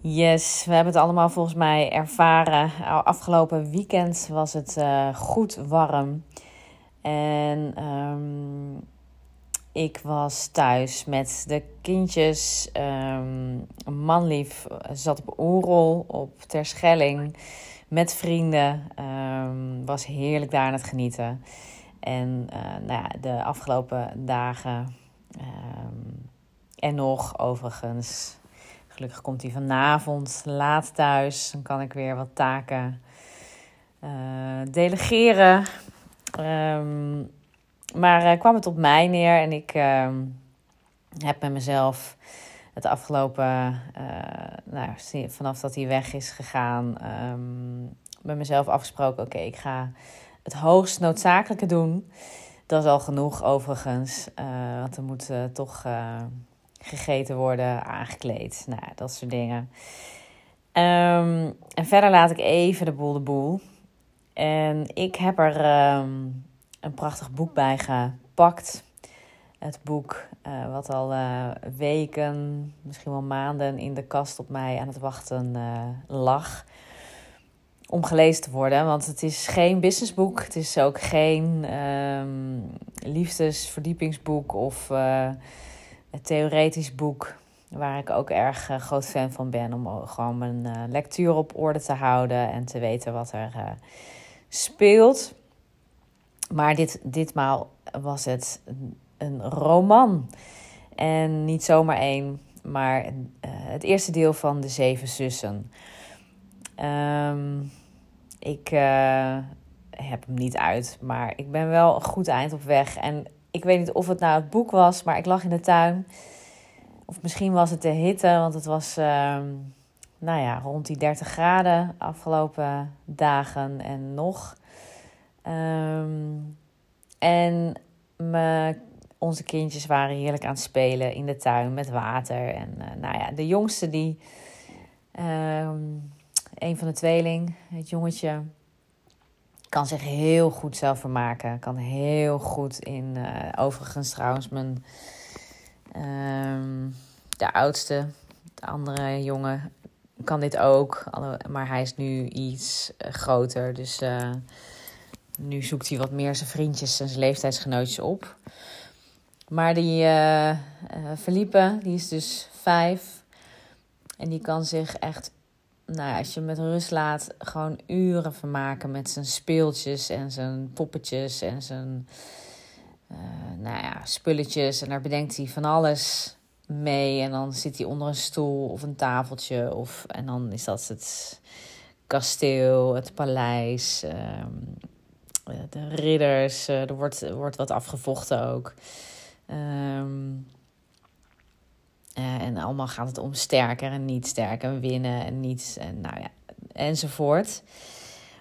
Yes, we hebben het allemaal volgens mij ervaren. Afgelopen weekend was het uh, goed warm. En um, ik was thuis met de kindjes. Um, manlief zat op Oerol op Terschelling met vrienden. Um, was heerlijk daar aan het genieten. En uh, nou ja, de afgelopen dagen en nog overigens Gelukkig komt hij vanavond laat thuis. Dan kan ik weer wat taken uh, delegeren. Um, maar uh, kwam het op mij neer en ik uh, heb met mezelf het afgelopen, uh, nou, vanaf dat hij weg is gegaan, um, met mezelf afgesproken: oké, ik ga het hoogst noodzakelijke doen. Dat is al genoeg overigens, want er moet toch gegeten worden, aangekleed. Nou, dat soort dingen. Um, en verder laat ik even de boel de boel. En ik heb er um, een prachtig boek bij gepakt. Het boek uh, wat al uh, weken, misschien wel maanden in de kast op mij aan het wachten uh, lag. Om gelezen te worden. Want het is geen businessboek. Het is ook geen um, liefdesverdiepingsboek of een theoretisch boek. Waar ik ook erg uh, groot fan van ben. Om gewoon mijn uh, lectuur op orde te houden en te weten wat er speelt. Maar dit, ditmaal was het een roman. En niet zomaar één, maar het eerste deel van De Zeven Zussen. Um, ik heb hem niet uit, maar ik ben wel een goed eind op weg. En ik weet niet of het nou het boek was, maar ik lag in de tuin. Of misschien was het de hitte, want het was uh, nou ja, rond die 30 graden afgelopen dagen en nog. Um, en onze kindjes waren heerlijk aan het spelen in de tuin met water. En uh, nou ja, de jongste die, um, een van de tweeling, het jongetje, kan zich heel goed zelf vermaken. Kan heel goed in. Uh, overigens, trouwens, mijn. Uh, de oudste, de andere jongen, kan dit ook. Maar hij is nu iets uh, groter. Dus uh, nu zoekt hij wat meer zijn vriendjes en zijn leeftijdsgenootjes op. Maar die Felipe, die is dus vijf. En die kan zich echt nou als je met rust laat, gewoon uren vermaken met zijn speeltjes en zijn poppetjes en zijn uh, nou ja, spulletjes. En daar bedenkt hij van alles mee. En dan zit hij onder een stoel of een tafeltje. Of, en dan is dat het kasteel, het paleis, uh, de ridders. Uh, er wordt, wordt wat afgevochten ook. Um, uh, en allemaal gaat het om sterker en niet sterker, winnen en niet, en nou ja, enzovoort.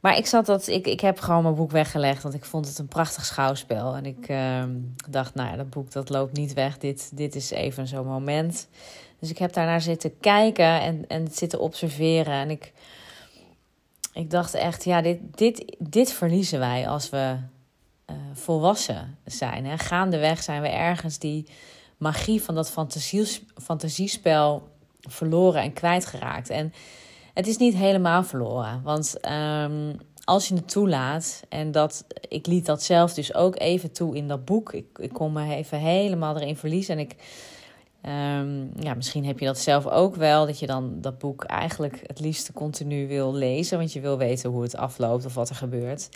Maar ik zat dat, ik, ik heb gewoon mijn boek weggelegd, want ik vond het een prachtig schouwspel. En ik uh, dacht, nou ja, dat boek dat loopt niet weg, dit, dit is even zo'n moment. Dus ik heb daarnaar zitten kijken en, en zitten observeren. En ik, ik dacht echt, ja, dit, dit, dit verliezen wij als we uh, volwassen zijn. Hè. Gaandeweg zijn we ergens die magie van dat fantasiespel verloren en kwijtgeraakt. En het is niet helemaal verloren. Want um, als je het toelaat, en dat, ik liet dat zelf dus ook even toe in dat boek. Ik, ik kon me even helemaal erin verliezen. En ik, um, ja, misschien heb je dat zelf ook wel. Dat je dan dat boek eigenlijk het liefst continu wil lezen. Want je wil weten hoe het afloopt of wat er gebeurt.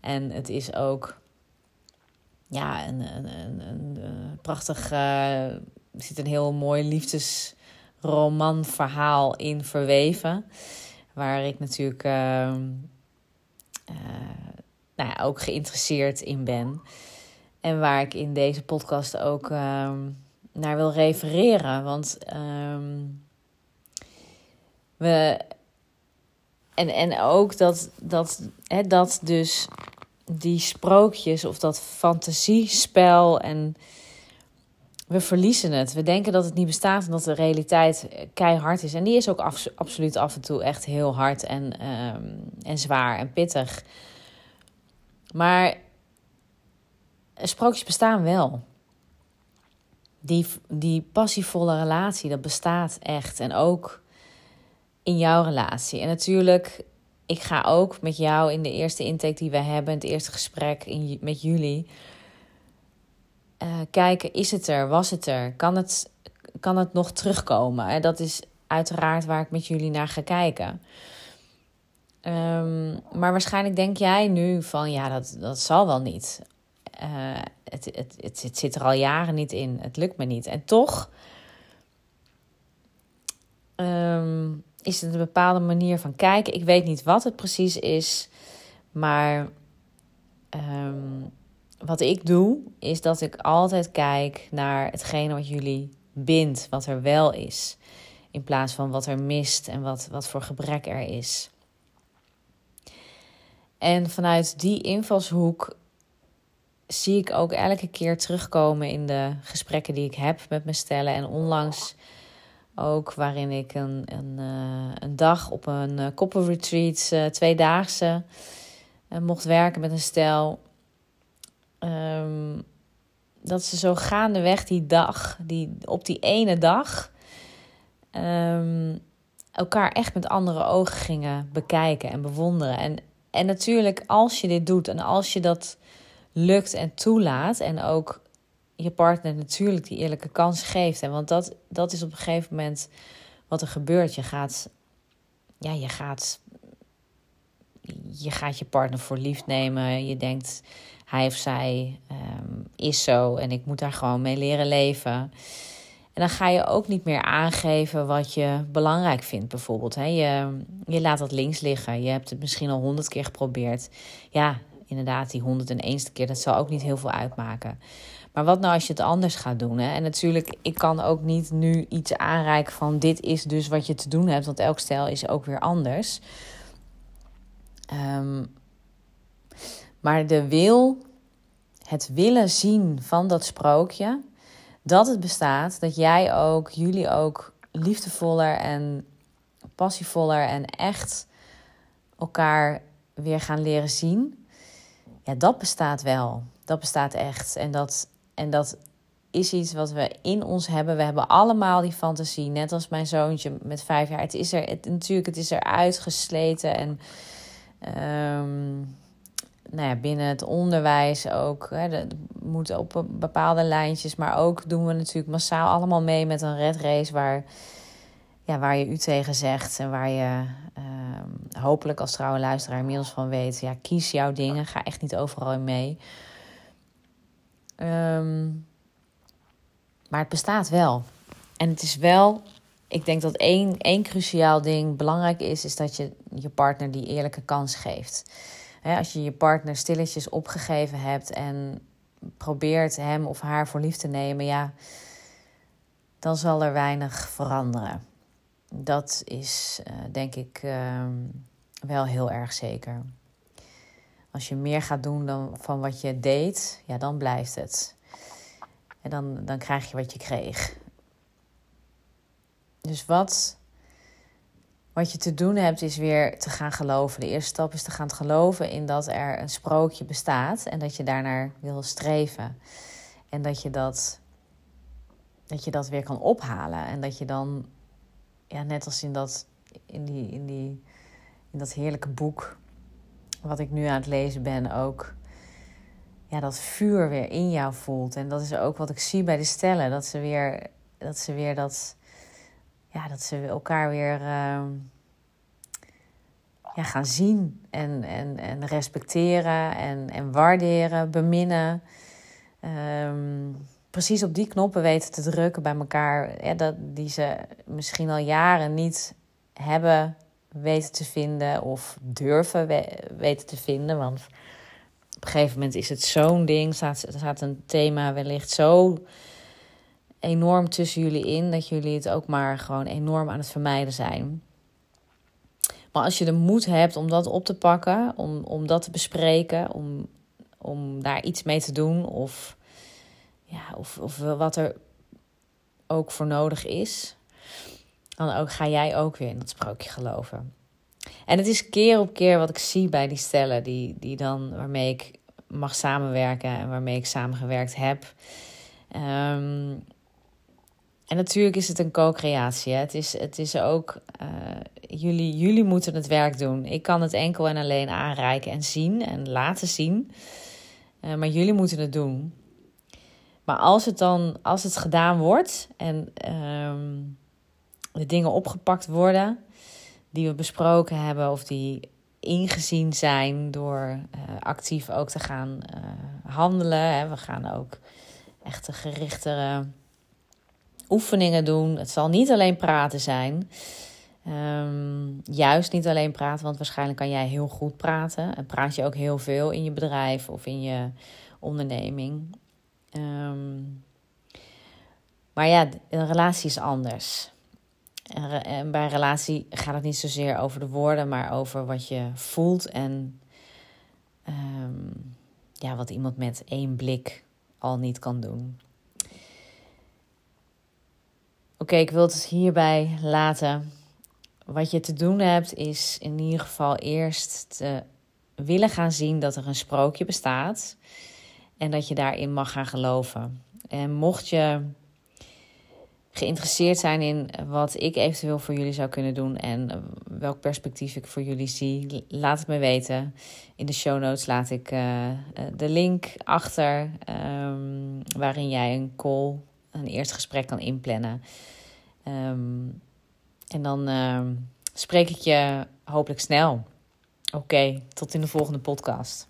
En het is ook ja, een, een, een, prachtig. Uh, er zit een heel mooi liefdesromanverhaal in verweven. Waar ik natuurlijk uh, uh, nou ook geïnteresseerd in ben. En waar ik in deze podcast ook ehm, naar wil refereren. Want ehm, we. En, en ook dat, dat, hè, dat dus die sprookjes of dat fantasiespel en we verliezen het. We denken dat het niet bestaat en dat de realiteit keihard is. En die is ook absoluut af en toe echt heel hard en, ehm, en zwaar en pittig. Maar sprookjes bestaan wel. Die, die passievolle relatie, dat bestaat echt. En ook in jouw relatie. En natuurlijk, ik ga ook met jou in de eerste intake die we hebben, het eerste gesprek in, met jullie, uh, kijken: is het er? Was het er? Kan het, kan het nog terugkomen? En dat is uiteraard waar ik met jullie naar ga kijken. Um, maar waarschijnlijk denk jij nu van ja, dat, dat zal wel niet. Uh, het, het, het, zit er al jaren niet in. Het lukt me niet. En toch um, is het een bepaalde manier van kijken. Ik weet niet wat het precies is. Maar um, wat ik doe, is dat ik altijd kijk naar hetgene wat jullie bindt, wat er wel is. In plaats van wat er mist en wat, wat voor gebrek er is. En vanuit die invalshoek zie ik ook elke keer terugkomen in de gesprekken die ik heb met mijn stellen. En onlangs ook waarin ik een, een, uh, een dag op een uh, koppelretreat, uh, tweedaagse, mocht werken met een stel. Um, dat ze zo gaandeweg die dag, die, op die ene dag, um, elkaar echt met andere ogen gingen bekijken en bewonderen. En, en natuurlijk, als je dit doet en als je dat lukt en toelaat en ook je partner natuurlijk die eerlijke kans geeft. En want dat, dat is op een gegeven moment wat er gebeurt. Je gaat, ja, je gaat, je gaat je partner voor lief nemen. Je denkt, hij of zij um, is zo en ik moet daar gewoon mee leren leven. En dan ga je ook niet meer aangeven wat je belangrijk vindt, bijvoorbeeld. Je, je laat dat links liggen. Je hebt het misschien al honderd keer geprobeerd. Ja, inderdaad, die 101ste keer, dat zal ook niet heel veel uitmaken. Maar wat nou als je het anders gaat doen? Hè? En natuurlijk, ik kan ook niet nu iets aanreiken van dit is dus wat je te doen hebt, want elk stijl is ook weer anders. Um, maar de wil, het willen zien van dat sprookje, dat het bestaat, dat jij ook, jullie ook liefdevoller en passievoller en echt elkaar weer gaan leren zien. Ja, dat bestaat wel. Dat bestaat echt. En dat, en dat is iets wat we in ons hebben. We hebben allemaal die fantasie, net als mijn zoontje met vijf jaar. Het is er, het, natuurlijk, het is er uitgesleten en um, nou ja, binnen het onderwijs ook. Hè, dat moet op bepaalde lijntjes. Maar ook doen we natuurlijk massaal allemaal mee met een red race waar, ja, waar je u tegen zegt. En waar je uh, hopelijk als trouwe luisteraar inmiddels van weet. Ja, kies jouw dingen. Ga echt niet overal mee. Um, maar het bestaat wel. En het is wel ik denk dat één, één cruciaal ding belangrijk is, is dat je je partner die eerlijke kans geeft als je je partner stilletjes opgegeven hebt en probeert hem of haar voor lief te nemen, ja, dan zal er weinig veranderen. Dat is uh, denk ik uh, wel heel erg zeker. Als je meer gaat doen dan van wat je deed, ja, dan blijft het. En dan, dan krijg je wat je kreeg. Dus wat wat je te doen hebt is weer te gaan geloven. De eerste stap is te gaan geloven in dat er een sprookje bestaat en dat je daarnaar wil streven. En dat je dat, dat, je dat weer kan ophalen. En dat je dan, ja, net als in dat, in, die, in, die, in dat heerlijke boek wat ik nu aan het lezen ben, ook ja, dat vuur weer in jou voelt. En dat is ook wat ik zie bij de stellen. Dat ze weer dat, ze weer dat ja, dat ze elkaar weer ja, gaan zien en, en, en respecteren en, en waarderen, beminnen. Um, precies op die knoppen weten te drukken bij elkaar, ja, dat, die ze misschien al jaren niet hebben weten te vinden of durven weten te vinden. Want op een gegeven moment is het zo'n ding, staat, staat een thema wellicht zo enorm tussen jullie in dat jullie het ook maar gewoon enorm aan het vermijden zijn. Maar als je de moed hebt om dat op te pakken, om, om dat te bespreken, om, om daar iets mee te doen, of, ja, of, of wat er ook voor nodig is, dan ook, ga jij ook weer in dat sprookje geloven. En het is keer op keer wat ik zie bij die stellen die, die dan, waarmee ik mag samenwerken en waarmee ik samengewerkt heb. Um, en natuurlijk is het een co-creatie. Het, is, het is ook, uh, jullie, jullie moeten het werk doen. Ik kan het enkel en alleen aanreiken en zien en laten zien. Uh, maar jullie moeten het doen. Maar als het dan, als het gedaan wordt en ehm, de dingen opgepakt worden die we besproken hebben of die ingezien zijn door uh, actief ook te gaan uh, handelen. Hè. We gaan ook echte gerichtere oefeningen doen. Het zal niet alleen praten zijn. Um, juist niet alleen praten, want waarschijnlijk kan jij heel goed praten. En praat je ook heel veel in je bedrijf of in je onderneming. Um, maar ja, een relatie is anders. En bij een relatie gaat het niet zozeer over de woorden, maar over wat je voelt en um, ja, wat iemand met één blik al niet kan doen. Oké, ik wil het hierbij laten. Wat je te doen hebt, is in ieder geval eerst te willen gaan zien dat er een sprookje bestaat en dat je daarin mag gaan geloven. En mocht je geïnteresseerd zijn in wat ik eventueel voor jullie zou kunnen doen en welk perspectief ik voor jullie zie, laat het me weten. In de show notes laat ik uh, de link achter um, waarin jij een call, een eerste gesprek kan inplannen. Um, en dan uh, spreek ik je hopelijk snel. Oké, tot in de volgende podcast.